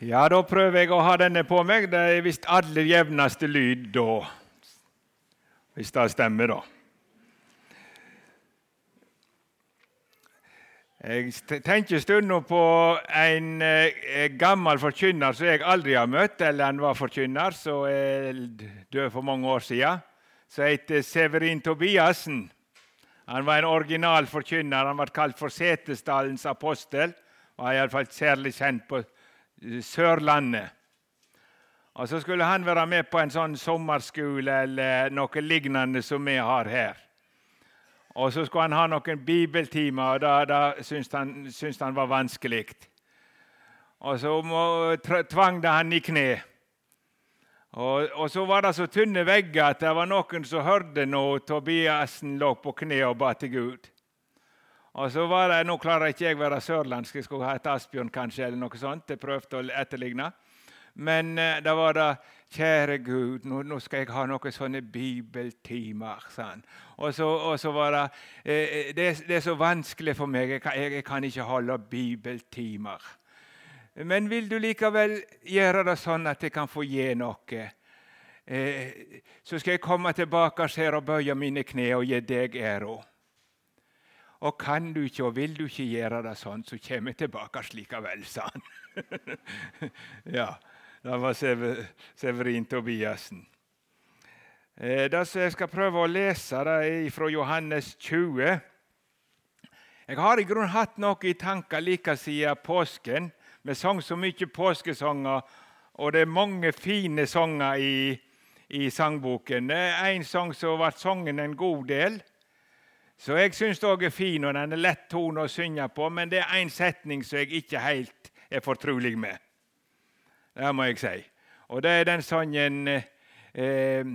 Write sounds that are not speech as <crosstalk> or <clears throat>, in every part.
Ja, da prøver jeg å ha denne på meg. Det er visst aller jevneste lyd da. Hvis det stemmer, da. Jeg tenker stundom på en eh, gammel forkynner som jeg aldri har møtt, eller han var forkynner, som er død for mange år siden, som heter Severin Tobiassen. Han var en original forkynner. Han ble kalt for Setesdalens apostel. Var iallfall særlig kjent på Sørlandet. Og Så skulle han være med på en sånn sommerskole eller noe lignende som vi har her. Og så skulle han ha noen bibeltimer, og da, da syntes han, syntes han var vanskelig. Og så må, tvang det han i kne. Og, og, så var det så tynne vegger at det var noen som hørte når Tobiassen lå på kne og ba til Gud. Og så var det, Nå klarer ikke jeg å være sørlandsk, jeg skulle ha et Asbjørn kanskje, eller noe sånt. Jeg prøvde å etterligne. Men eh, da var det Kjære Gud, nå, nå, skal jeg ha noen sånne bibeltimer. Sånn. Og, så, og, så, var det, eh, det, det er så vanskelig for meg. Jeg kan, jeg, jeg kan ikke holde bibeltimer. Men vil du likevel gjøre det sånn at jeg kan få gi noe? Eh, så skal jeg komme tilbake her og bøye mine kne og gi deg æra. Og kan du ikke og vil du ikke gjøre det sånn, så kommer jeg tilbake likevel, sa han. <laughs> ja. Det var Severin Tobiassen. Eh, det som jeg skal prøve å lese, det er fra Johannes 20. Jeg har i grunnen hatt noe i tanker like siden påsken. Vi sang så mye påskesanger, og det er mange fine sanger i, i sangboken. Det er en sang som ble sunget en god del. Så jeg syns òg er fin, og den er lett tone å synge på, men det er én setning som jeg ikke helt er fortrolig med. Det må jeg si. Og det er den sangen eh,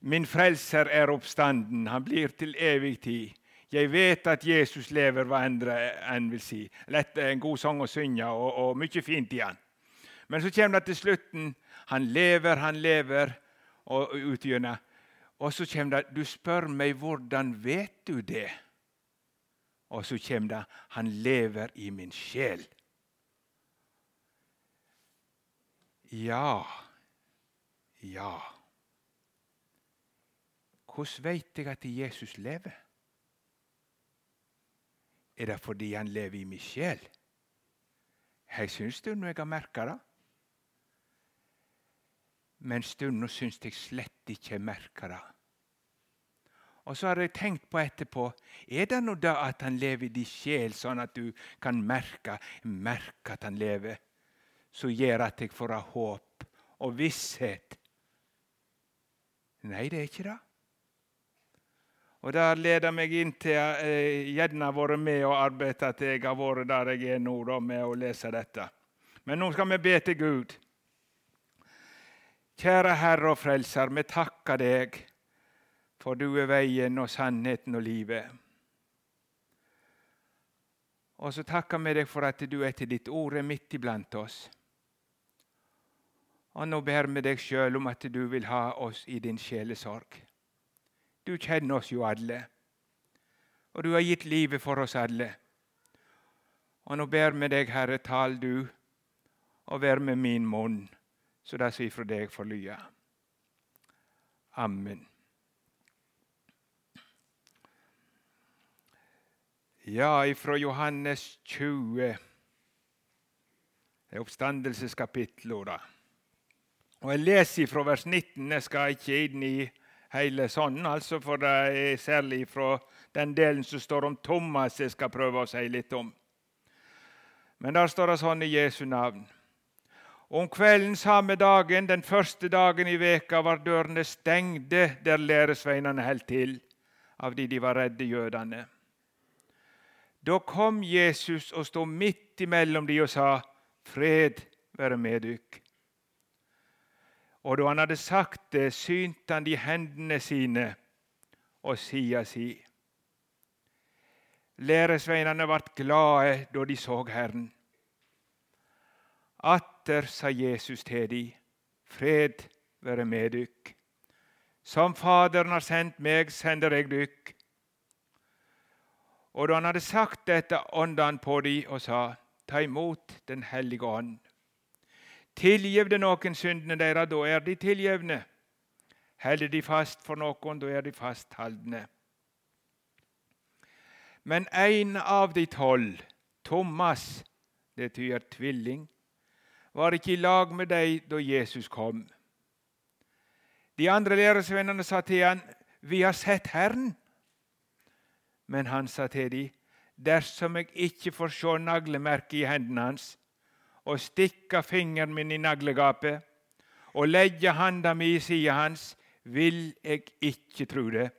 Min frelser er oppstanden, han blir til evig tid. Jeg vet at Jesus lever, hva andre enn vil si. Lett en god sang å synge, og, og mye fint i han. Men så kommer det til slutten. Han lever, han lever, og utgjennom. Og så kommer det Du spør meg, hvordan vet du det? Og så kommer det Han lever i min sjel. Ja, ja. Hvordan vet jeg at Jesus lever? Er det fordi han lever i min sjel? Jeg syns stundom jeg har merka det. Men stundom syns jeg slett ikke jeg merker det. Og så har jeg tenkt på etterpå er det nå da at han lever i din sjel, sånn at du kan merke, merke at han lever? som gjør at jeg får håp og visshet. Nei, det er ikke det. Og Det leder meg inn til eh, gjerne har vært med og arbeidet at jeg har vært der jeg er nå, da, med å lese dette. Men nå skal vi be til Gud. Kjære Herre og Frelser, vi takker deg, for du er veien og sannheten og livet. Og så takker vi deg for at du etter ditt ord er midt iblant oss. Og nå ber vi deg sjøl om at du vil ha oss i din sjelesorg. Du kjenner oss jo alle, og du har gitt livet for oss alle. Og nå ber vi deg, Herre, tal du, og vær med min munn, så det som ifra deg får lya. Amen. Ja, ifra Johannes 20, det er oppstandelseskapitlet. Og Jeg leser fra vers 19. Jeg skal ikke inn i hele sånn, altså, for det er særlig fra den delen som står om Thomas, jeg skal prøve å si litt om. Men der står det sånn i Jesu navn. Om kvelden samme dagen, den første dagen i veka, var dørene stengde der læresveinene holdt til, av de de var redde jødene. Da kom Jesus og sto midt imellom de og sa, Fred være med dykk. Og da han hadde sagt det, synte han de hendene sine og sida si. Læresveinene ble glade da de så Herren. Atter sa Jesus til de, Fred være med dykk. Som Faderen har sendt meg, sender jeg dykk. Og da han hadde sagt dette, ånda han på de og sa, Ta imot Den hellige ånd. Tilgiv det noen syndene deres, da er de tilgjevne. Holder de fast for noen, da er de fasthaldne. Men en av de tolv, Thomas, det tyder tvilling, var ikke i lag med dem da Jesus kom. De andre læresvennene sa til han, 'Vi har sett Herren.' Men han sa til dem, 'Dersom jeg ikke får se naglemerket i hendene hans' og stikke fingeren min i naglegapet og legge handa mi i sida hans, vil jeg ikke tro det.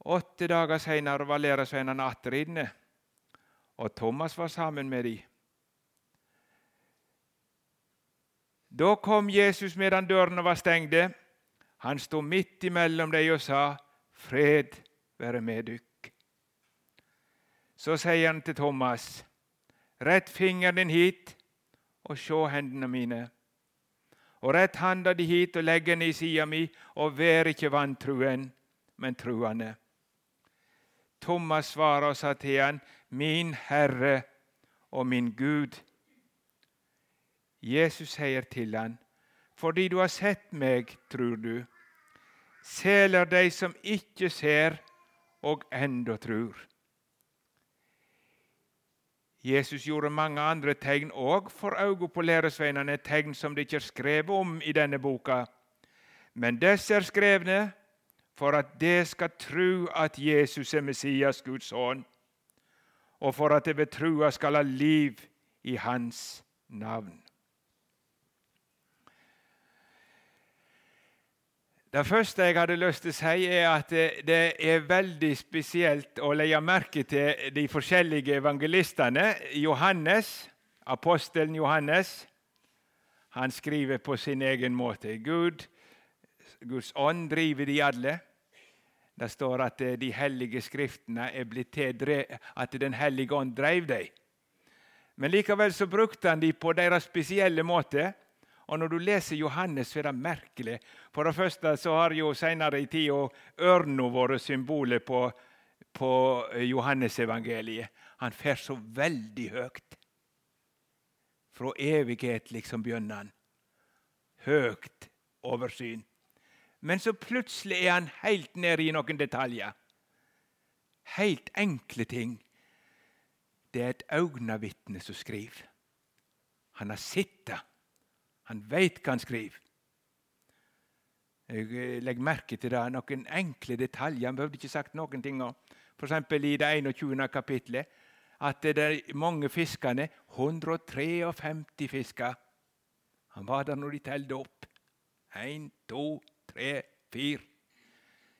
Åtte dager seinere var læresveinene atter inne, og Thomas var sammen med dem. Da kom Jesus medan dørene var stengte. Han sto midt imellom dem og sa, 'Fred være med dykk'. Så sier han til Thomas, 'Rett fingeren din hit, og se hendene mine.' 'Og rett handa di hit og legg den i sida mi, og vær ikke vantruen, men truende.' Thomas svarer og sa til han, 'Min Herre og min Gud.' Jesus sier til han, 'Fordi du har sett meg, tror du.' Seler de som ikke ser, og enda tror. Jesus gjorde mange andre tegn òg for øynene på læresveinene, tegn som det ikke er skrevet om i denne boka. Men disse er skrevne for at de skal tru at Jesus er Messias, Guds sønn, og for at det ved trua skal ha liv i Hans navn. Det første jeg hadde lyst til å si, er at det er veldig spesielt å legge merke til de forskjellige evangelistene. Johannes, apostelen Johannes han skriver på sin egen måte. Gud, Guds ånd driver de alle. Det står at de hellige skriftene er blitt til at Den hellige ånd drev dem. Men likevel så brukte han de på deres spesielle måte. Og Når du leser Johannes, så er det merkelig. For det første så har jo senere i tid ørna vært symbolet på, på Johannesevangeliet. Han fer så veldig høyt. Fra evighet liksom begynner han. Høyt oversyn. Men så plutselig er han helt nede i noen detaljer. Helt enkle ting. Det er et øynevitne som skriver. Han har sittet han veit hva han skriver. Jeg eh, legger merke til det, noen enkle detaljer. Han behøvde ikke sagt noen ting om. F.eks. i det 21. kapitlet at det er mange fiskene 153 fisker. Han var der når de telte opp. Én, to, tre, fire.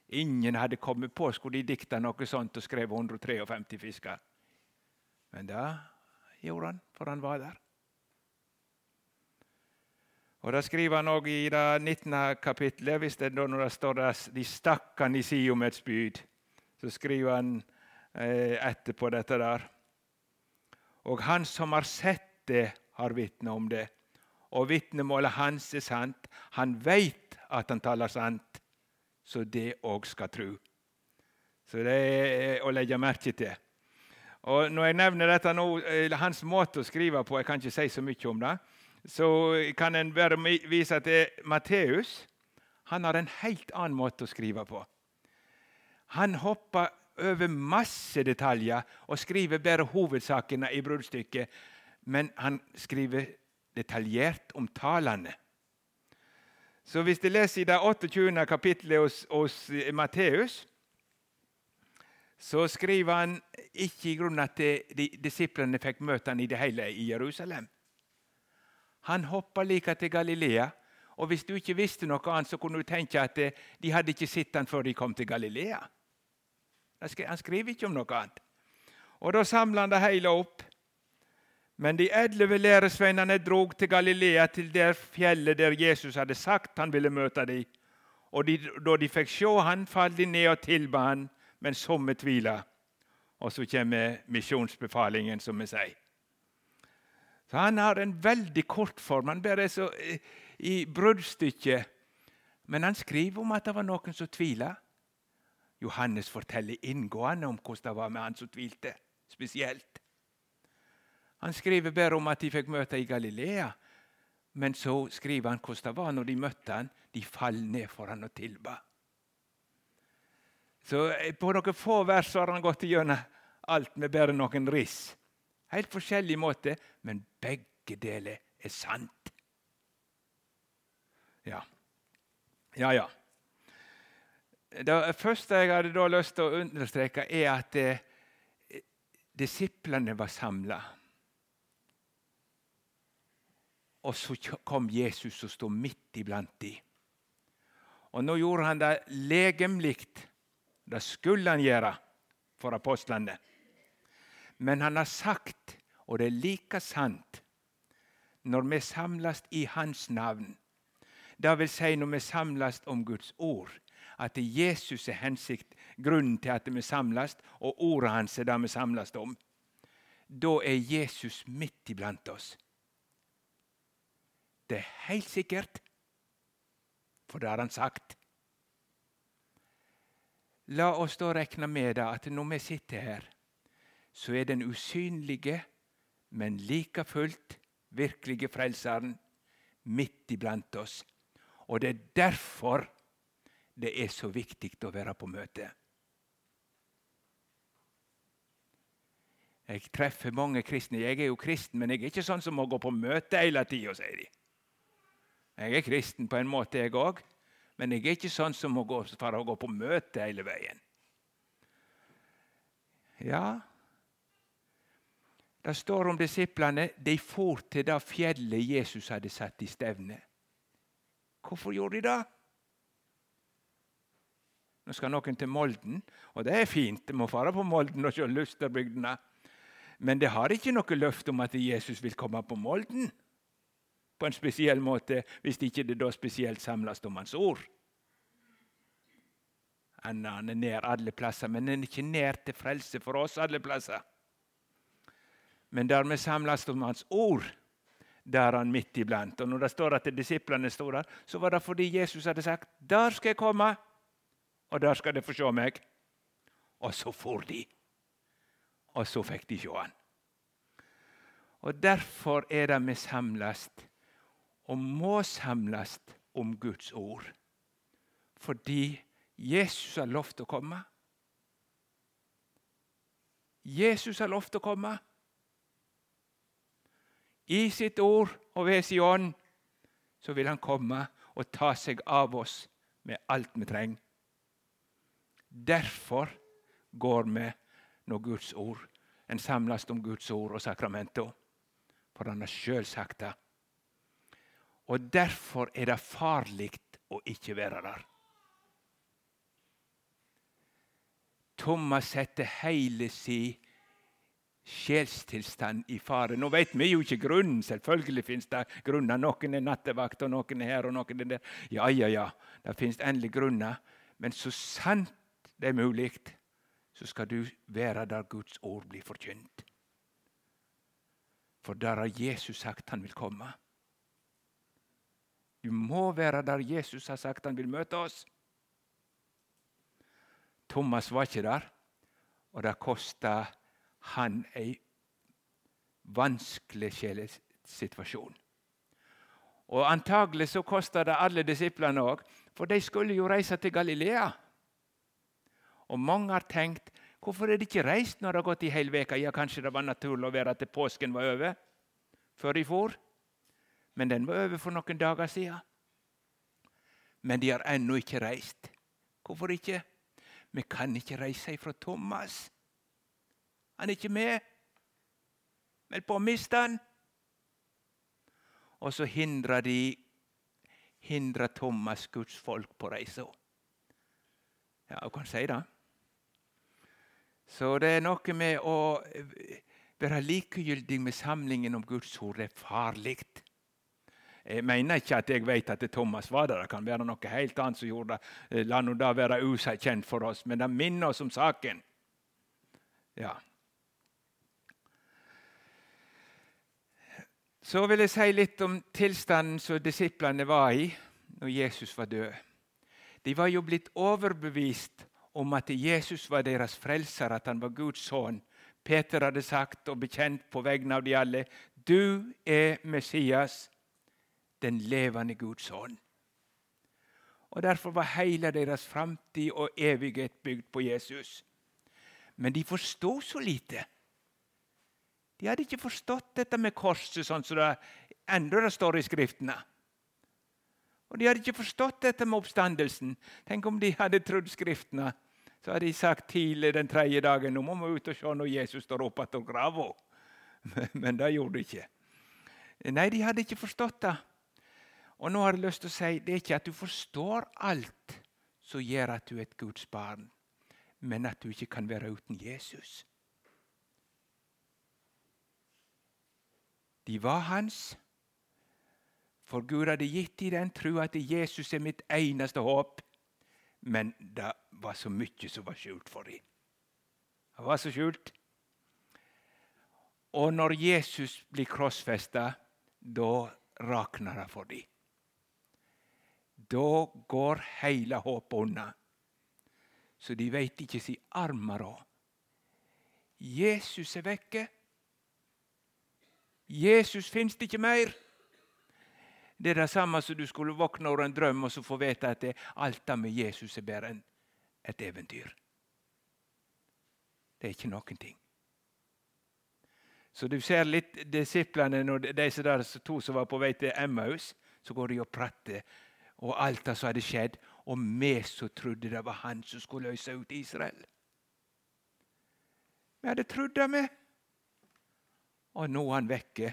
Ingen hadde kommet på skulle de dikta noe sånt og skrevet 153 fisker. Men det gjorde han, for han var der. Og Da skriver han òg i det 19. kapitlet, hvis det når det står der, de stakk han i et spyd, så skriver han eh, etterpå dette der. Og han som har sett det, har vitne om det. Og vitnemålet hans er sant. Han veit at han taler sant, så det òg skal tru. Så det er å legge merke til. Og Når jeg nevner dette nå, eh, hans måte å skrive på Jeg kan ikke si så mye om det så kan en bare vise til Matteus. Han har en helt annen måte å skrive på. Han hopper over masse detaljer og skriver bare hovedsakene i bruddstykket. Men han skriver detaljert om talene. Så hvis du leser i det 28. kapittelet hos, hos Matteus, så skriver han ikke i grunnen at de, disiplene fikk møte han i det hele i Jerusalem. Han hoppa like til Galilea. Og Hvis du ikke visste noe annet, så kunne du tenke at de hadde ikke sett han før de kom til Galilea. Han skriver ikke om noe annet. Og Da samla han det hele opp. Men de elleve læresveinene drog til Galilea, til det fjellet der Jesus hadde sagt han ville møte dem. Og de, da de fikk se han, falt de ned og tilba han, men somme tvila. Og så kommer misjonsbefalingen, som vi sier. Så Han har en veldig kort form. Han bare er så eh, i bruddstykket. Men han skriver om at det var noen som tvila. Johannes forteller inngående om hvordan det var med han som tvilte. Spesielt. Han skriver bare om at de fikk møte i Galilea. Men så skriver han hvordan det var når de møtte han. De falt ned for han og tilba. Så eh, På noen få vers har han gått gjennom alt med bare noen riss. Helt forskjellig måte, men begge deler er sant. Ja. Ja, ja. Det første jeg hadde da lyst til å understreke, er at eh, disiplene var samla. Og så kom Jesus og sto midt iblant dem. Og nå gjorde han det legemlig. Det skulle han gjøre for apostlene. Men han har sagt, og det er like sant, når vi samles i Hans navn, det vil si når vi samles om Guds ord, at Jesus er hensikt, grunnen til at vi samles, og ordet hans er det vi samles om. Da er Jesus midt iblant oss. Det er helt sikkert, for det har han sagt. La oss da regne med det at når vi sitter her, så er den usynlige, men like fullt virkelige Frelseren midt iblant oss. Og det er derfor det er så viktig å være på møte. Jeg treffer mange kristne. Jeg er jo kristen, men jeg er ikke sånn som må gå på møte hele tida, sier de. Jeg er kristen på en måte, jeg òg, men jeg er ikke sånn som må gå for å gå på møte hele veien. Ja, det står om disiplene de for til det fjellet Jesus hadde satt i stevne. Hvorfor gjorde de det? Nå skal noen til Molden, og det er fint. De må fare på Molden og se Lusterbygdene. Men det har ikke noe løfte om at Jesus vil komme på Molden på en spesiell måte, hvis ikke det da spesielt samles om Hans ord. Han er nær alle plasser, men han er ikke nær til frelse for oss alle plasser. Men der vi samles om Hans ord, der er han midt iblant. Og Når det står at disiplene sto der, så var det fordi Jesus hadde sagt 'Der skal jeg komme, og der skal dere få se meg'. Og så for de. Og så fikk de se han. Og Derfor er det vi samles, og må samles om Guds ord. Fordi Jesus har lovt å komme. Jesus har lovt å komme i sitt ord og ved sin ånd, så vil han komme og ta seg av oss med alt vi trenger. Derfor går vi når Guds ord, en samles om Guds ord og sakramenter. For han har sjøl sagt det. Og derfor er det farlig å ikke være der. Thomas setter hele sin sjelstilstand i fare. Nå vet vi jo ikke grunnen. Selvfølgelig fins det grunner. Noen er nattevakt, og noen er her, og noen er der. Ja, ja, ja, det fins endelig grunner. Men så sant det er mulig, så skal du være der Guds ord blir forkynt. For der har Jesus sagt han vil komme. Du må være der Jesus har sagt han vil møte oss. Thomas var ikke der, og det kosta han en vanskelig sjelesituasjon. Og Antagelig så kosta det alle disiplene òg, for de skulle jo reise til Galilea. Og Mange har tenkt hvorfor er de ikke reist når det har gått ei hel uke? Ja, kanskje det var naturlig å være til påsken var over før de for. Men den var over for noen dager siden. Men de har ennå ikke reist. Hvorfor ikke? Vi kan ikke reise ifra Thomas. Han er ikke med. Meld på å miste han. Og så hindrer de hindrer Thomas Guds folk på reisa. Ja, hva kan si det. Så det er noe med å være likegyldig med samlingen om Guds ord. Det er farlig. Jeg mener ikke at jeg vet at Thomas var der. Det kan være noe helt annet som gjorde det. La nå det være ukjent for oss, men det minner oss om saken. Ja. Så vil jeg si litt om tilstanden som disiplene var i når Jesus var død. De var jo blitt overbevist om at Jesus var deres frelser, at han var Guds sønn, Peter hadde sagt og bekjent på vegne av de alle du er Messias, den levende Guds sønn. Og Derfor var hele deres framtid og evighet bygd på Jesus. Men de forsto så lite. De hadde ikke forstått dette med korset sånn som det enda det står i Skriftene. Og De hadde ikke forstått dette med oppstandelsen. Tenk om de hadde trodd Skriftene. Så hadde de sagt tidlig den tredje dagen nå må vi ut og se når Jesus står opp igjen av grava. <laughs> Men det gjorde de ikke. Nei, de hadde ikke forstått det. Og nå har jeg lyst til å si det er ikke at du forstår alt som gjør at du er et Guds barn, men at du ikke kan være uten Jesus. De var hans. For Gud hadde gitt dem den tro at Jesus er mitt eneste håp. Men det var så mye som var skjult for dem. Det var så skjult. Og når Jesus blir krossfesta, da rakner det for dem. Da går hele håpet unna. Så de veit ikke si armer råd. Jesus er vekke. Jesus fins det ikke mer. Det er det samme som du skulle våkne over en drøm og så få vite at alt det med Jesus er bare et eventyr. Det er ikke noen ting. Så du ser litt disiplene, når disse der to som var på vei til Emmaus, så går de og prater og alt det som hadde skjedd. Og vi som trodde det var han som skulle løse ut Israel. Vi hadde trodd det, vi. Og nå er han vekke.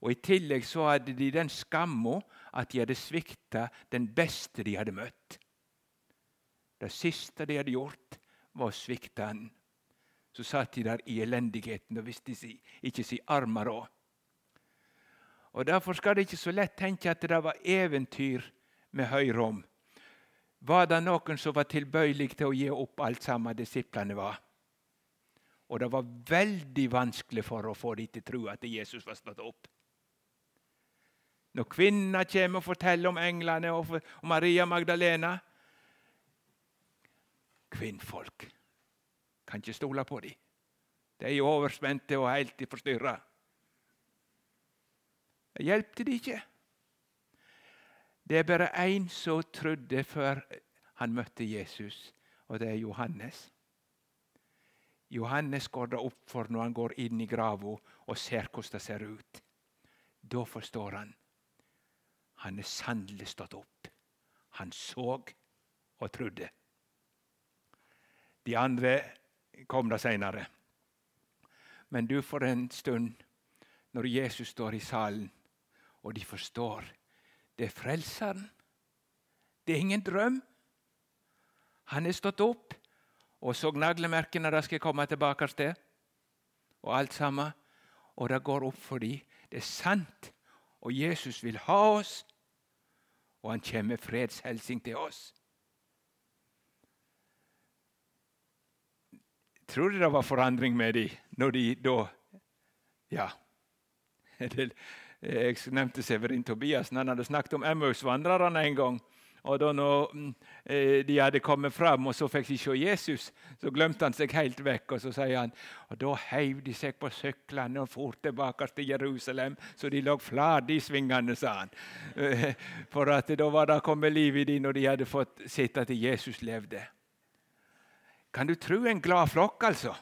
Og I tillegg så hadde de den skamma at de hadde svikta den beste de hadde møtt. Det siste de hadde gjort, var å svikte han så satt de der i elendigheten og visste ikke si armer råd. Og Derfor skal det ikke så lett tenke at det var eventyr med hører om. Var det noen som var tilbøyelig til å gi opp alt sammen disiplene var? Og det var veldig vanskelig for å få dem til å tro at Jesus var stått opp. Når kvinner kommer og forteller om englene og Maria Magdalena Kvinnfolk kan ikke stole på dem. De er overspente og helt forstyrra. Det hjelpte de ikke. Det er bare én som trodde før han møtte Jesus, og det er Johannes. Johannes går det opp for når han går inn i grava og ser hvordan det ser ut. Da forstår han. Han er sannelig stått opp. Han så og trodde. De andre kom det seinere. Men du, for en stund, når Jesus står i salen, og de forstår det er Frelseren. Det er ingen drøm. Han er stått opp og så naglemerkene de skal komme tilbake til. Og alt sammen. Og det går opp for dem. Det er sant. Og Jesus vil ha oss. Og han kommer med fredshelsing til oss. Tror du det var forandring med dem når de da Ja. <laughs> Jeg nevnte Severin Tobiassen. Han hadde snakket om Emmaus-vandrerne en gang. Og da når mm, eh, de hadde kommet fram, og så fikk de se Jesus, så glemte han seg helt vekk. Og så sier han og da heiv de seg på syklene og for tilbake til Jerusalem, så de lå flate i svingene, sa han. <laughs> For at da var det kommet liv i dem når de hadde fått sett at Jesus levde. Kan du tro en glad flokk, altså?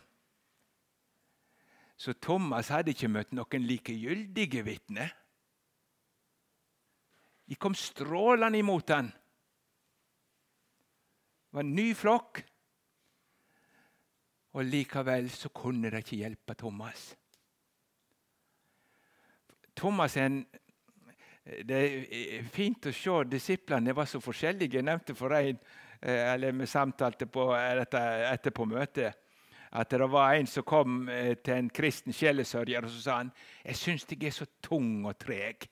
Så Thomas hadde ikke møtt noen likegyldige vitner. De kom strålende imot han. Det var en ny flokk. Og likevel så kunne det ikke hjelpe Thomas. Thomas er en Det er fint å se disiplene var så forskjellige. Jeg nevnte for en Eh, eller vi samtalte på etter etterpå møtet, at det var en som kom eh, til en kristen sjelesørger og så sa han, jeg syns jeg er så tung og treg.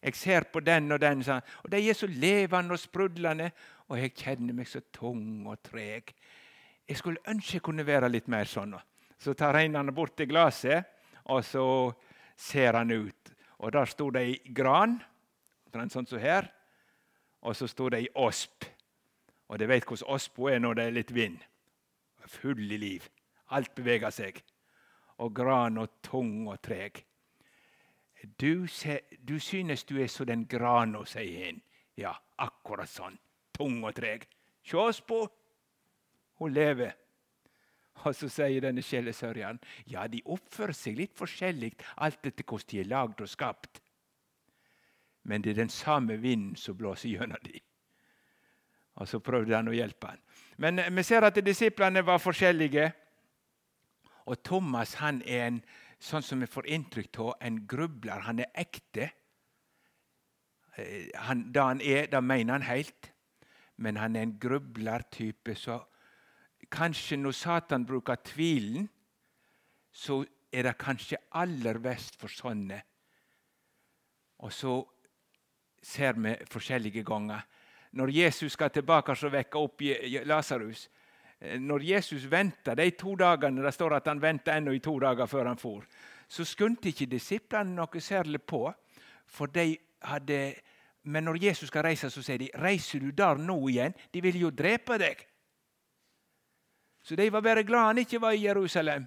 Jeg ser på den og den, sa han, og de er så levende og sprudlende, og jeg kjenner meg så tung og treg. Jeg skulle ønske jeg kunne være litt mer sånn. Så tar han bort til glasset, og så ser han ut. Og Der sto det ei gran, sånn som her, og så sto det ei osp. Og dere vet hvordan ospa er når det er litt vind. Full i liv. Alt beveger seg. og gran og tung og treg. Du, se, du synes du er så den grana, sier han. Ja, akkurat sånn. Tung og treg. Se oss på! Hun lever. Og så sier denne sjelesørgeren ja, de oppfører seg litt forskjellig alt etter hvordan de er lagd og skapt. Men det er den samme vinden som blåser gjennom dem. Og så prøvde han å hjelpe han. Men vi ser at disiplene var forskjellige. Og Thomas han er en, sånn som vi får inntrykk av, en grubler. Han er ekte. Eh, han, det han er, det mener han helt. Men han er en grublertype. Så kanskje når Satan bruker tvilen, så er det kanskje aller best for sånne. Og så ser vi forskjellige ganger. Når Jesus skal tilbake og vekke opp Lasarus eh, Når Jesus venta de to dagene det står at han venta ennå i to dager før han for, så skyndte ikke disiplene noe særlig på. for de hadde... Men når Jesus skal reise, så sier de 'Reiser du der nå igjen?' De vil jo drepe deg. Så de var bare glad han ikke var i Jerusalem.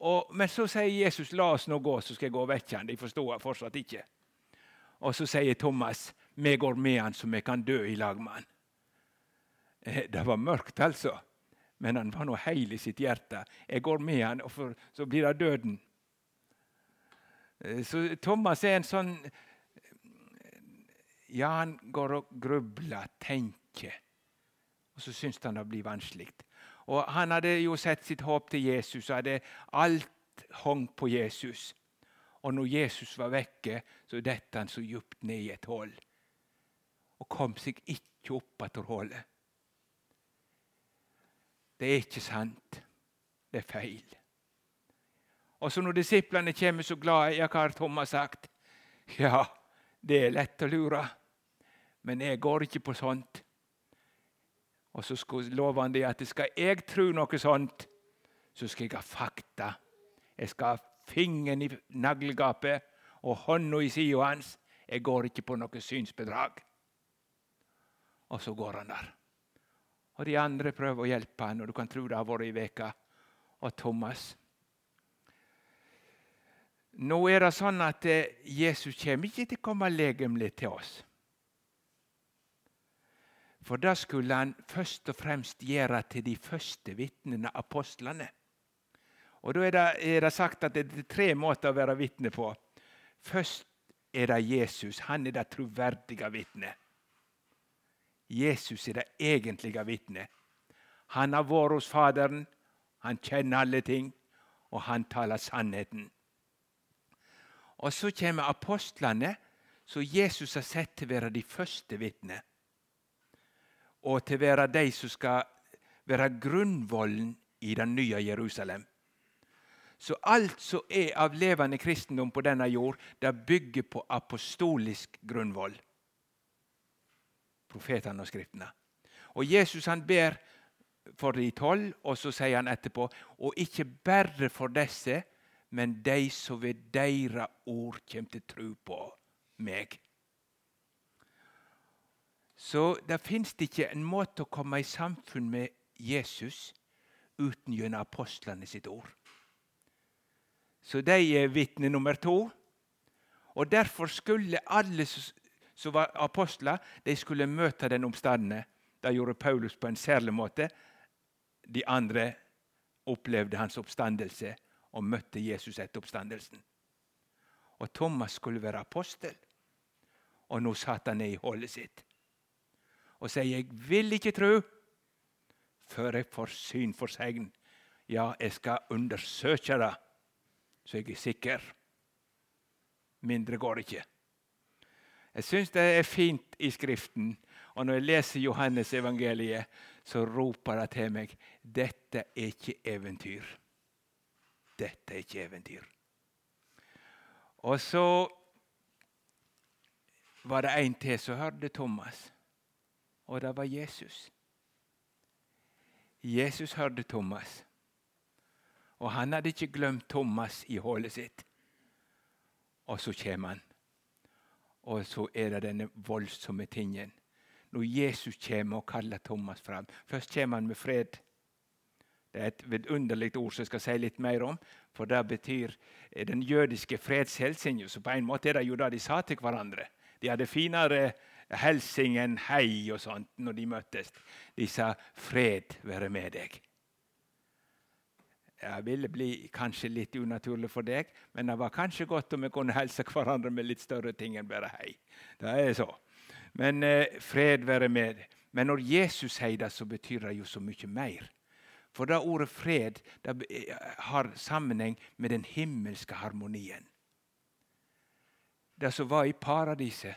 Og, men så sier Jesus 'La oss nå gå, så skal jeg gå og vekke han. De forstår fortsatt ikke. Og så sier Thomas 'Vi går med han så vi kan dø i lag med han'. Eh, det var mørkt, altså. Men han var nå heil i sitt hjerte. Jeg går med han, og for, så blir det døden. Eh, så Thomas er en sånn Ja, han går og grubler, tenker. Og så syns han det blir vanskelig. Og Han hadde jo sett sitt håp til Jesus, og hadde alt hang på Jesus. Og når Jesus var vekke, så dette han så djupt ned i et hull. Og kom seg ikke opp etter hullet. Det er ikke sant. Det er feil. Og så når disiplene kommer så glade, ja, hva har Thomas sagt? Ja, det er lett å lure, men jeg går ikke på sånt. Og så lover han dem at skal jeg tro noe sånt, så skal jeg ha fakta. Jeg skal ha fingeren i naglgapet og hånda i sida hans. Jeg går ikke på noe synsbedrag. Og så går han der. Og de andre prøver å hjelpe han, og du kan tro det har vært ei uke. Og Thomas Nå er det sånn at eh, Jesus kommer ikke til å komme legemlig til oss. For det skulle han først og fremst gjøre til de første vitnene, apostlene. Og Da er det, er det sagt at det er tre måter å være vitne på. Først er det Jesus. Han er det troverdige vitnet. Jesus er det egentlige vitnet. Han har vært hos Faderen, han kjenner alle ting, og han taler sannheten. Og Så kommer apostlene, som Jesus har sett til å være de første vitnene. Og til å være de som skal være grunnvollen i den nye Jerusalem. Så alt som er av levende kristendom på denne jord, det bygger på apostolisk grunnvoll. Profetene og Skriftene. Og Jesus han ber for de tolv, og så sier han etterpå og ikke bare for disse, men de som ved deres ord kommer til tro på meg. Så det fins ikke en måte å komme i samfunn med Jesus uten gjennom apostlene sitt ord. Så de er vitne nummer to. Og Derfor skulle alle som var apostler, de skulle møte den oppstandende. Det gjorde Paulus på en særlig måte. De andre opplevde hans oppstandelse og møtte Jesus etter oppstandelsen. Og Thomas skulle være apostel. Og nå satt han ned i hullet sitt og sier, 'Jeg vil ikke tro før jeg får syn for segn.' Ja, jeg skal undersøke det så jeg er sikker. Mindre går det ikke. Jeg syns det er fint i Skriften, og når jeg leser Johannes evangeliet, så roper det til meg dette er ikke eventyr. Dette er ikke eventyr. Og så var det en til som hørte Thomas, og det var Jesus. Jesus hørte Thomas. Og han hadde ikke glemt Thomas i hullet sitt. Og så kommer han. Og så er det denne voldsomme tingen. Når Jesus kommer og kaller Thomas fram Først kommer han med fred. Det er et vidunderlig ord som jeg skal si litt mer om. For det betyr den jødiske fredshelsen. Så på en måte er det jo det de sa til hverandre. De hadde finere helsing enn hei og sånt når de møttes. De sa 'fred være med deg'. Det ville bli kanskje litt unaturlig for deg, men det var kanskje godt om vi kunne helse hverandre med litt større ting enn bare hei. Det er så. Men eh, fred være med. Men når Jesus sier det, så betyr det jo så mye mer. For det ordet fred det eh, har sammenheng med den himmelske harmonien. Det som var i paradiset.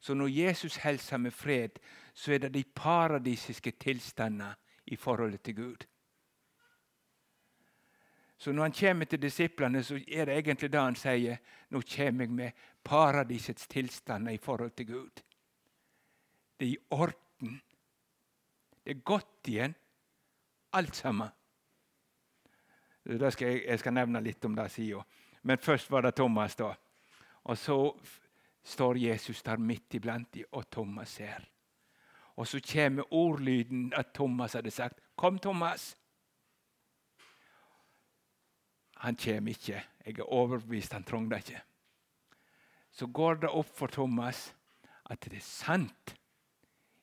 Så når Jesus hilser med fred, så er det de paradisiske tilstander i forholdet til Gud. Så når han kommer til disiplene, så er det egentlig det han sier. Nå kommer jeg med paradisets tilstander i forhold til Gud. Det er i orden. Det er godt igjen, alt sammen. Skal jeg, jeg, skal nevne litt om det sida. Men først var det Thomas, da. Og så står Jesus der midt iblant dem, og Thomas ser. Og så kommer ordlyden at Thomas hadde sagt, 'Kom, Thomas'. Han kommer ikke. Jeg er overbevist, han trengte det ikke. Så går det opp for Thomas at det er sant.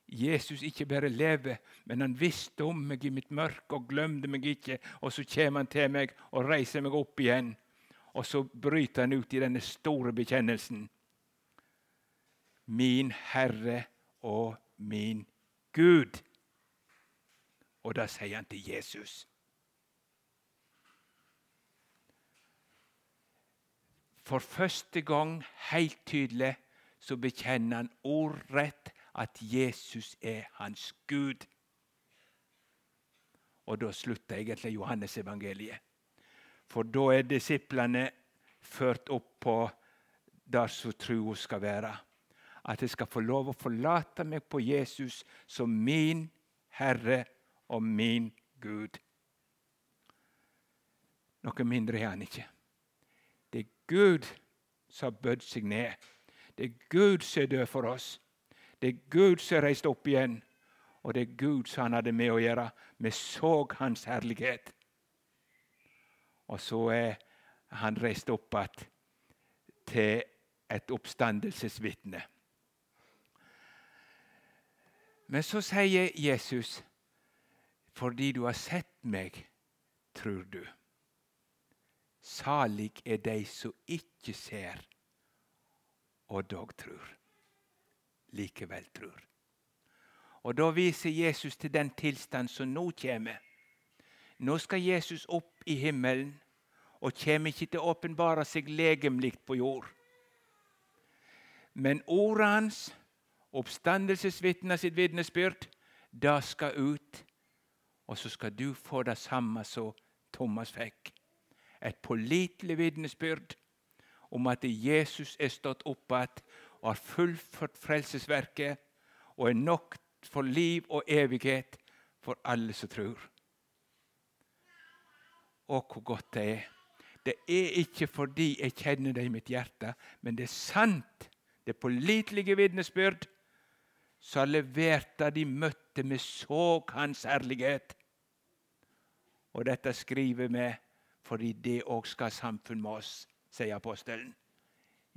Jesus ikke bare lever, men han visste om meg i mitt mørke og glemte meg ikke. Og så kommer han til meg og reiser meg opp igjen. Og så bryter han ut i denne store bekjennelsen. Min Herre og min Gud. Og da sier han til Jesus. For første gang helt tydelig så bekjenner han ordrett at Jesus er hans Gud. Og da slutter egentlig Johannes-evangeliet. For da er disiplene ført opp på der som troa skal være. At jeg skal få lov å forlate meg på Jesus som min Herre og min Gud. Noe mindre er han ikke. Det er Gud som har bødd seg ned. Det er Gud som er død for oss. Det er Gud som er reist opp igjen. Og det er Gud som han hadde med å gjøre. Vi så hans herlighet. Og så er han reist opp igjen til et oppstandelsesvitne. Men så sier Jesus, 'Fordi du har sett meg, tror du.' Salig er de som ikke ser, og dog tror. Likevel tror. Og Da viser Jesus til den tilstand som nå kommer. Nå skal Jesus opp i himmelen og kommer ikke til å åpenbare seg legemlig på jord. Men ordet hans, oppstandelsesvitna sitt vitnesbyrd, det skal ut. Og så skal du få det samme som Thomas fikk et pålitelig vitnesbyrd om at Jesus er stått opp igjen og har fullført frelsesverket og er nok for liv og evighet for alle som tror. Å, hvor godt det er. Det er ikke fordi jeg kjenner det i mitt hjerte, men det er sant. Det er pålitelige vitnesbyrd som leverte de møtte med såg hans herlighet. Og dette skriver vi fordi det òg skal samfunn med oss, sier apostelen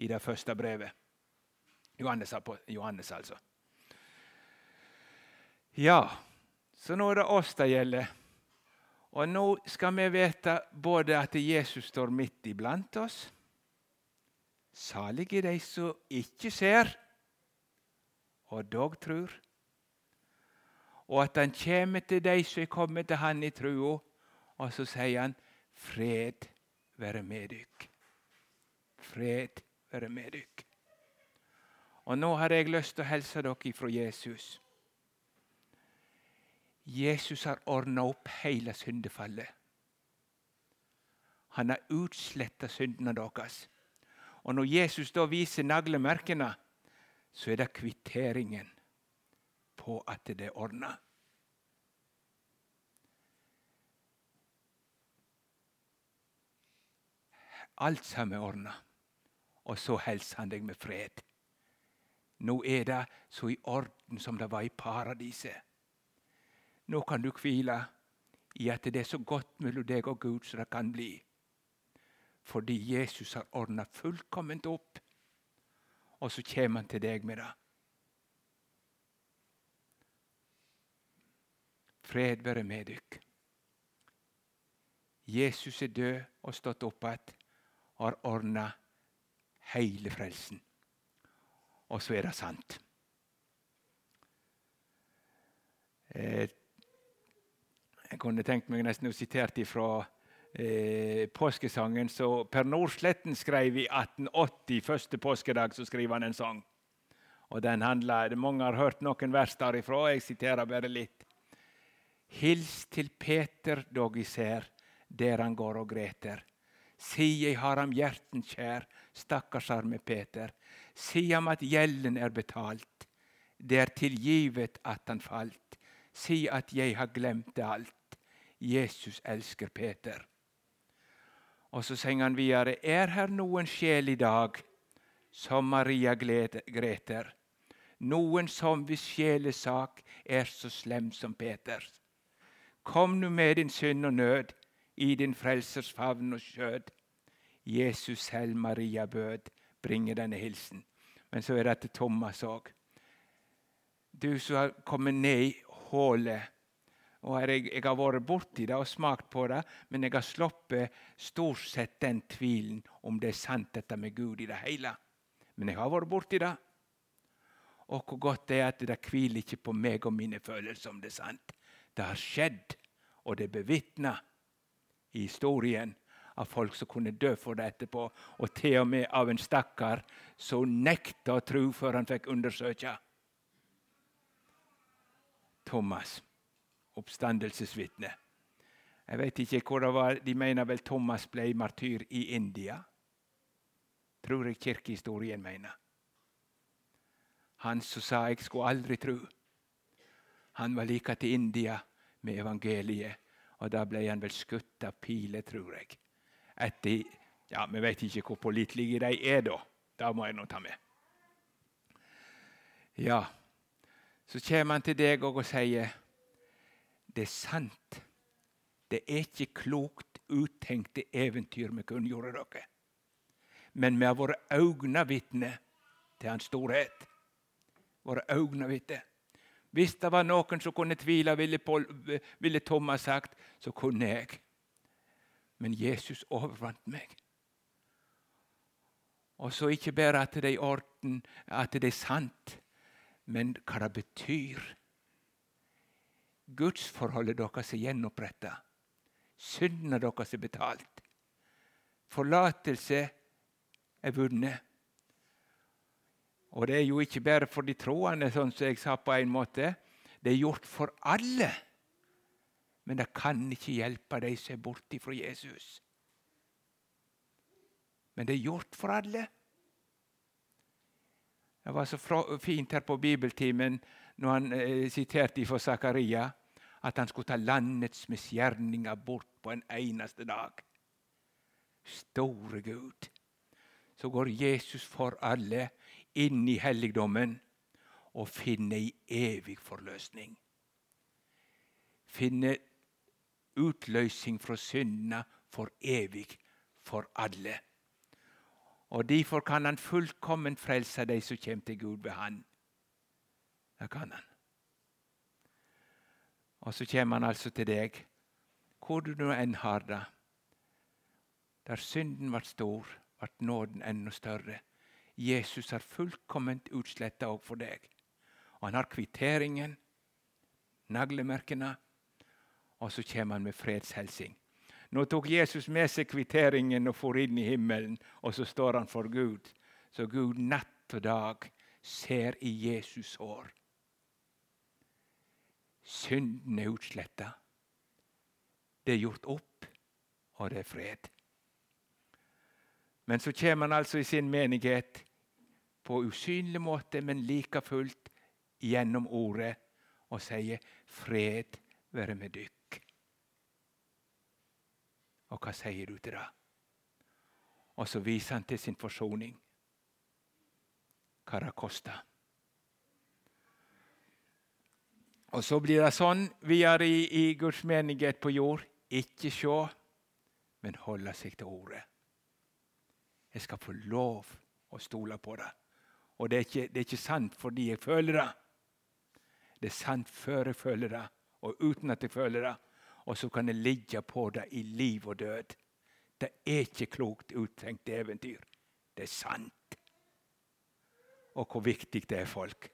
i det første brevet. Johannes, Johannes, altså. Ja, så nå er det oss det gjelder. Og nå skal vi vite både at Jesus står midt iblant oss Salige de som ikke ser, og dog. Og at han kommer til de som er kommet til han i trua, og så sier han Fred være med dykk. Fred være med dykk. Og nå har jeg lyst til å hilse dere ifra Jesus. Jesus har ordna opp hele syndefallet. Han har utsletta syndene deres. Og når Jesus da viser naglemerkene, så er det kvitteringen på at det er ordna. Alt sammen er ordna. Og så hilser han deg med fred. Nå er det så i orden som det var i paradiset. Nå kan du hvile i at det er så godt mellom deg og Gud som det kan bli. fordi Jesus har ordna fullkomment opp. Og så kommer han til deg med det. Fred være med dykk. Jesus er død og stått opp igjen og har ordna hele frelsen. Og så er det sant. Eh, jeg kunne tenkt meg nesten å sitere fra eh, påskesangen som Per Nordsletten skrev i 1880. Første påskedag så skriver han en sang. Og den handler, Mange har hørt noen vers derifra. Jeg siterer bare litt. Hils til Peter dog i ser, der han går og greter. Si jeg har ham hjerten kjær, stakkars arme Peter. Si ham at gjelden er betalt, det er tilgivet at han falt. Si at jeg har glemt det alt. Jesus elsker Peter. Og så sier han videre. Er her noen sjel i dag som Maria Greter? Noen som hvis sjelesak er så slem som Peters? Kom nu med din synd og nød i din frelsers favn og skjød. Jesus selv Maria bød, bringe denne hilsen. Men så er det til Thomas òg. Du som har kommet ned i hullet og jeg, jeg, har vært borti det og smakt på det, men jeg har sluppet stort sett den tvilen om det er sant, dette med Gud i det hele. Men jeg har vært borti det. Og hvor godt det er at det hviler ikke på meg og mine følelser om det er sant. Det har skjedd, og det er bevitna i historien av folk som kunne dø for det etterpå, og til og med av en stakkar som nekta å tro før han fikk undersøke. Thomas, oppstandelsesvitne. Jeg vet ikke hvor det var. De mener vel Thomas ble martyr i India. Tror jeg kirkehistorien mener. Han som sa 'jeg skulle aldri tru'. Han var like til India med evangeliet, og da ble han vel skutt av piler, tror jeg. Etter, ja, Vi vet ikke hvor pålitelige de er da. Da må jeg nå ta med. Ja, Så kommer han til deg og sier det er sant. Det er ikke klokt uttenkte eventyr vi kunngjorde dere. Men vi har vært øynevitne til hans storhet. Våre øynevitne. Hvis det var noen som kunne tvile, ville, Paul, ville Thomas sagt, så kunne jeg. Men Jesus overvant meg. Og så ikke bare at det er i orden, at det er sant, men hva det betyr. Gudsforholdet deres er gjenoppretta. Syndene deres er betalt. Forlatelse er vunnet. Og det er jo ikke bare for de troende, sånn som jeg sa på en måte. Det er gjort for alle. Men det kan ikke hjelpe de som er borte fra Jesus. Men det er gjort for alle. Det var så fint her på bibeltimen når han eh, siterte fra Zakaria at han skulle ta landets misgjerninger bort på en eneste dag. Store Gud. Så går Jesus for alle inn i helligdommen og finner ei evig forløsning. Finner utløsning fra syndene for evig for alle. Og Derfor kan han fullkomment frelse de som kommer til Gud ved Han. Det kan han. Og så kommer han altså til deg, hvor du nå enn har det. Der synden ble stor, ble nåden enda større. Jesus har fullkomment utsletta òg for deg. Og han har kvitteringen, naglemerkene, og så kommer han med fredshelsing. Nå tok Jesus med seg kvitteringen og for inn i himmelen, og så står han for Gud. Så Gud natt og dag ser i Jesus hår. Synden er utsletta. Det er gjort opp, og det er fred. Men så kommer han altså i sin menighet på usynlig måte, men like fullt gjennom ordet, og sier 'Fred være med dykk'. Og hva sier du til det? Og så viser han til sin forsoning. Hva det koster. Og så blir det sånn videre i, i Guds menighet på jord. Ikke se, men holde seg til ordet. Jeg skal få lov å stole på det. Og det er, ikke, det er ikke sant fordi jeg føler det. Det er sant før jeg føler det, og uten at jeg føler det. Og så kan jeg ligge på det i liv og død. Det er ikke klokt uttenkt eventyr. Det er sant. Og hvor viktig det er folk.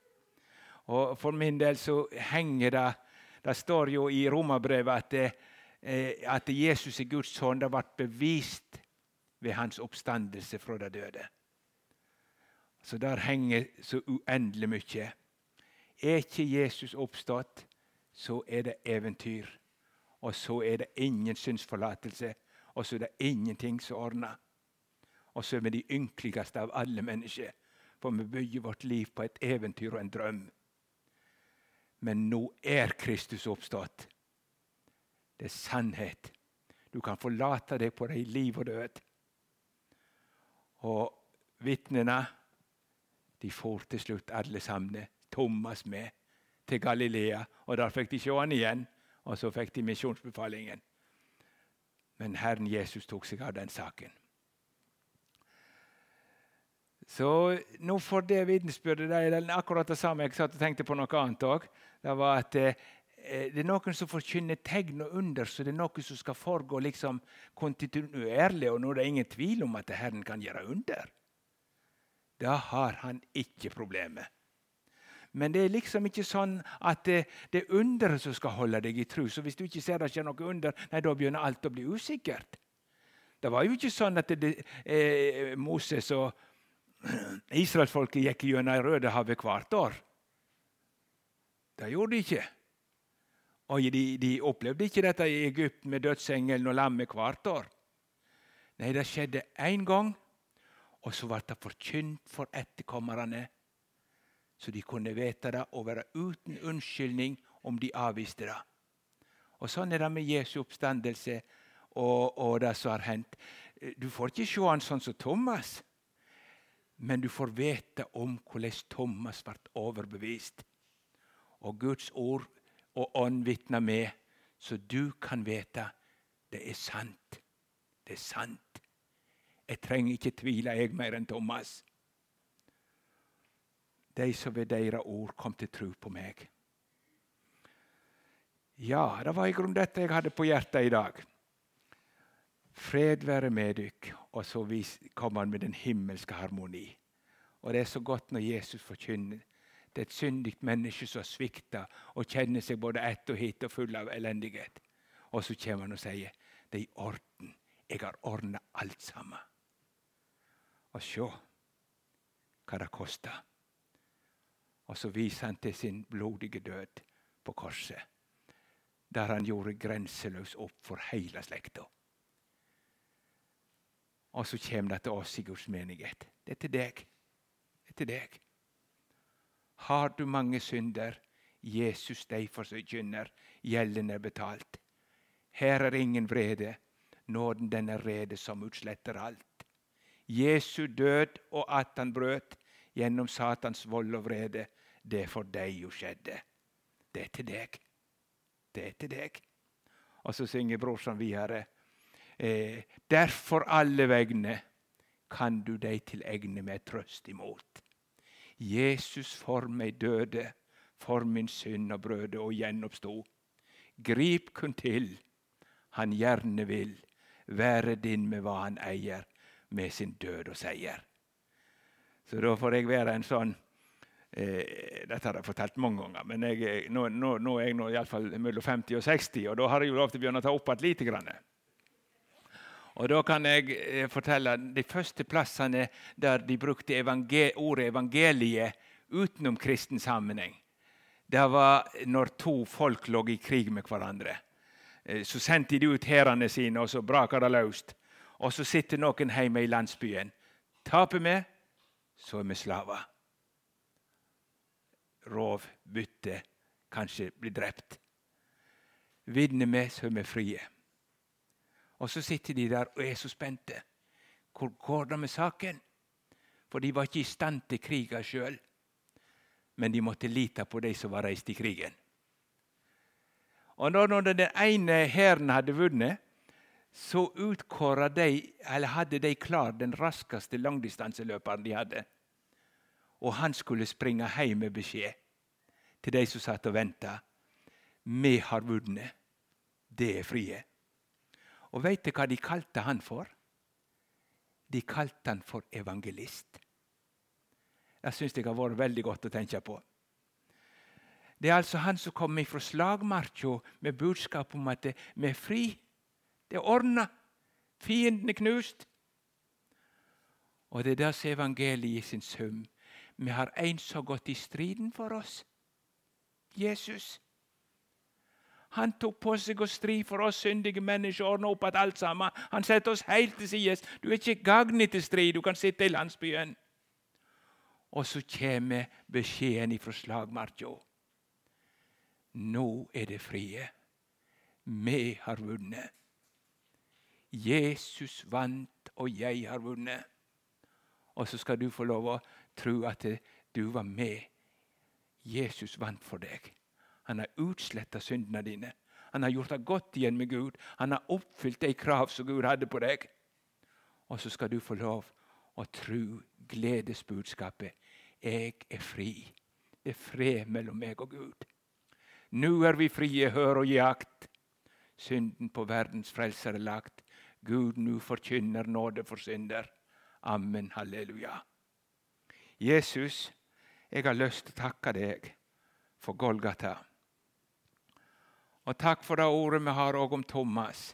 Og For min del så henger det Det står jo i Romerbrevet at, eh, at Jesus er Guds sønn. Det ble bevist ved hans oppstandelse fra de døde. Så der henger så uendelig mye. Er ikke Jesus oppstått, så er det eventyr. Og så er det ingen synsforlatelse, og så er det ingenting som ordner. Og så er vi de ynkeligste av alle mennesker, for vi bygger vårt liv på et eventyr og en drøm. Men nå er Kristus oppstått. Det er sannhet. Du kan forlate deg på deg i liv og død. Og vitnene de for til slutt alle sammen, Thomas med, til Galilea. Og Der fikk de se han igjen, og så fikk de misjonsbefalingen. Men Herren Jesus tok seg av den saken. Så nå får det vitnesbyrdet det er akkurat det samme. Jeg satt og tenkte på noe annet òg. Det var at eh, det er noen som forkynner tegn og under, så det er noe som skal foregå liksom kontinuerlig. Og nå er det ingen tvil om at Herren kan gjøre under. Da har han ikke problemet. Men det er liksom ikke sånn at det, det er underet som skal holde deg i tru. Så hvis du ikke ser det skjer noe under, nei, da begynner alt å bli usikkert. Det var jo ikke sånn at det, eh, Moses og <clears throat> israelsfolket gikk gjennom Rødehavet hvert år. Det gjorde de ikke. Og de, de, opplevde ikke dette i Egypt med dødsengelen og lammet hvert år. Nei, det skjedde én gang, og så ble det forkynt for etterkommerne så de kunne vite det og være uten unnskyldning om de avviste det. Og Sånn er det med Jesu oppstandelse og, og det som har hendt. Du får ikke se han sånn som Thomas, men du får vite om hvordan Thomas ble overbevist. Og Guds ord og ånd vitner med, så du kan vite det er sant. Det er sant. Jeg trenger ikke tvile jeg mer enn Thomas de som ved deres ord kom til tro på meg. Ja, det var i grunnen dette jeg hadde på hjertet i dag. Fred være med dykk. Og så kommer han med den himmelske harmoni. Og det er så godt når Jesus forkynner. Det et syndig menneske som svikter og kjenner seg både ett og hit og full av elendighet. Og så kommer han og sier det er i orden. Jeg har ordna alt sammen. Og se hva det kosta. Og så viser han til sin blodige død på korset, der han gjorde grenseløs opp for hele slekta. Og så kommer det til oss i Guds menighet. Det er til deg. Det er til deg. Har du mange synder, Jesus deg forkynner, gjelden er betalt. Her er ingen vrede, nåden den er rede som utsletter alt. Jesu død og at han brøt gjennom Satans vold og vrede, det er for deg jo skjedde. Det er til deg. Det er til deg. Og så synger brorsan videre. Eh, derfor alle vegne kan du deg til egne med trøst imot. Jesus for meg døde, for min synd og brøde og gjenoppstod. Grip kun til, han gjerne vil være din med hva han eier, med sin død og seier. Så da får jeg være en sånn eh, Dette har jeg fortalt mange ganger, men jeg, nå, nå, nå, er jeg nå iallfall mellom 50 og 60, og da har jeg jo lov til å begynne å ta opp igjen lite grann. Og Da kan jeg eh, fortelle de første plassene der de brukte evangel ordet 'evangeliet' utenom kristen sammenheng. Det var når to folk lå i krig med hverandre. Eh, så sendte de ut hærene sine, og så braker det løst. Og så sitter noen hjemme i landsbyen. Taper vi, så er vi slaver. Rov, bytte, kanskje bli drept. Vinner vi, så er vi frie. Og så sitter de der og er så spente. Hvor går det med saken? For de var ikke i stand til krigen sjøl. Men de måtte lite på de som var reist i krigen. Og når den ene hæren hadde vunnet, så utkåra de, eller hadde de klar den raskeste langdistanseløperen de hadde. Og han skulle springe hjem med beskjed til de som satt og venta. Vi har vunnet. Det er frie. Og veit du hva de kalte han for? De kalte han for evangelist. Det syns jeg har vært veldig godt å tenke på. Det er altså han som kom fra slagmarka med budskap om at vi er fri. Det er ordna. Fienden er knust. Og det er det som evangeliet i sin sum. Vi har en som har gått i striden for oss. Jesus. Han tok på seg å stri for oss syndige mennesker og ordne opp at alt sammen. Han setter oss helt til side. Du er ikke gagnet til strid. Du kan sitte i landsbyen. Og så kommer beskjeden fra slagmarka. Nå er det frie. Vi har vunnet. Jesus vant, og jeg har vunnet. Og så skal du få lov å tro at du var med. Jesus vant for deg. Han har utsletta syndene dine. Han har gjort det godt igjen med Gud. Han har oppfylt de krav som Gud hadde på deg. Og så skal du få lov å tro gledesbudskapet. Jeg er fri. Det er fred mellom meg og Gud. Nå er vi frie, hør og jakt. Synden på verdens frelser er lagt. Gud nu forkynner nåde for synder. Amen. Halleluja. Jesus, jeg har lyst til å takke deg for Golgata. Og takk for det ordet vi har òg om Thomas,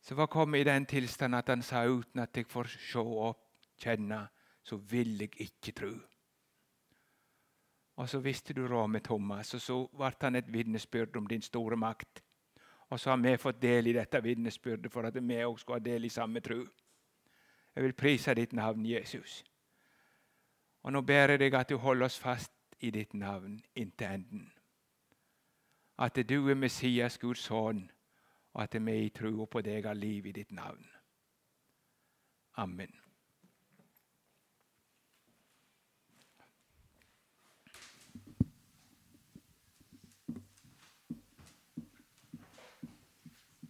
som var kommet i den tilstand at han sa uten at jeg får se opp, kjenne, så vil jeg ikke tro. Og så visste du råd med Thomas, og så ble han et vitnesbyrd om din store makt. Og så har vi fått del i dette vitnesbyrdet for at vi òg skal ha del i samme tro. Jeg vil prise ditt navn, Jesus. Og nå ber jeg deg at du holder oss fast i ditt navn inntil enden at du er Messias, Guds sønn, og at vi tror på deg har liv i ditt navn. Amen.